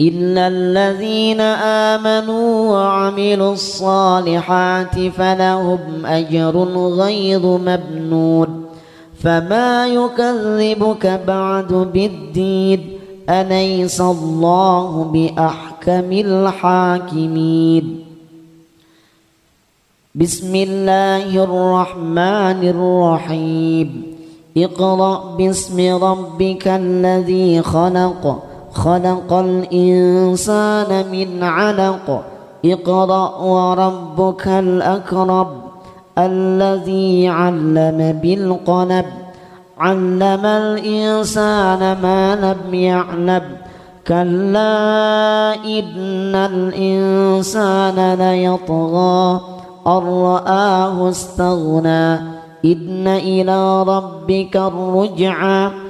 إلا الذين آمنوا وعملوا الصالحات فلهم أجر غير مبنون فما يكذبك بعد بالدين أليس الله بأحكم الحاكمين بسم الله الرحمن الرحيم اقرأ باسم ربك الذي خلق خلق الإنسان من علق. اقرأ وربك الأكرم الذي علم بالقلم. علم الإنسان ما لم يعلم. كلا إن الإنسان ليطغى. أن رآه استغنى. إن إلى ربك الرجعى.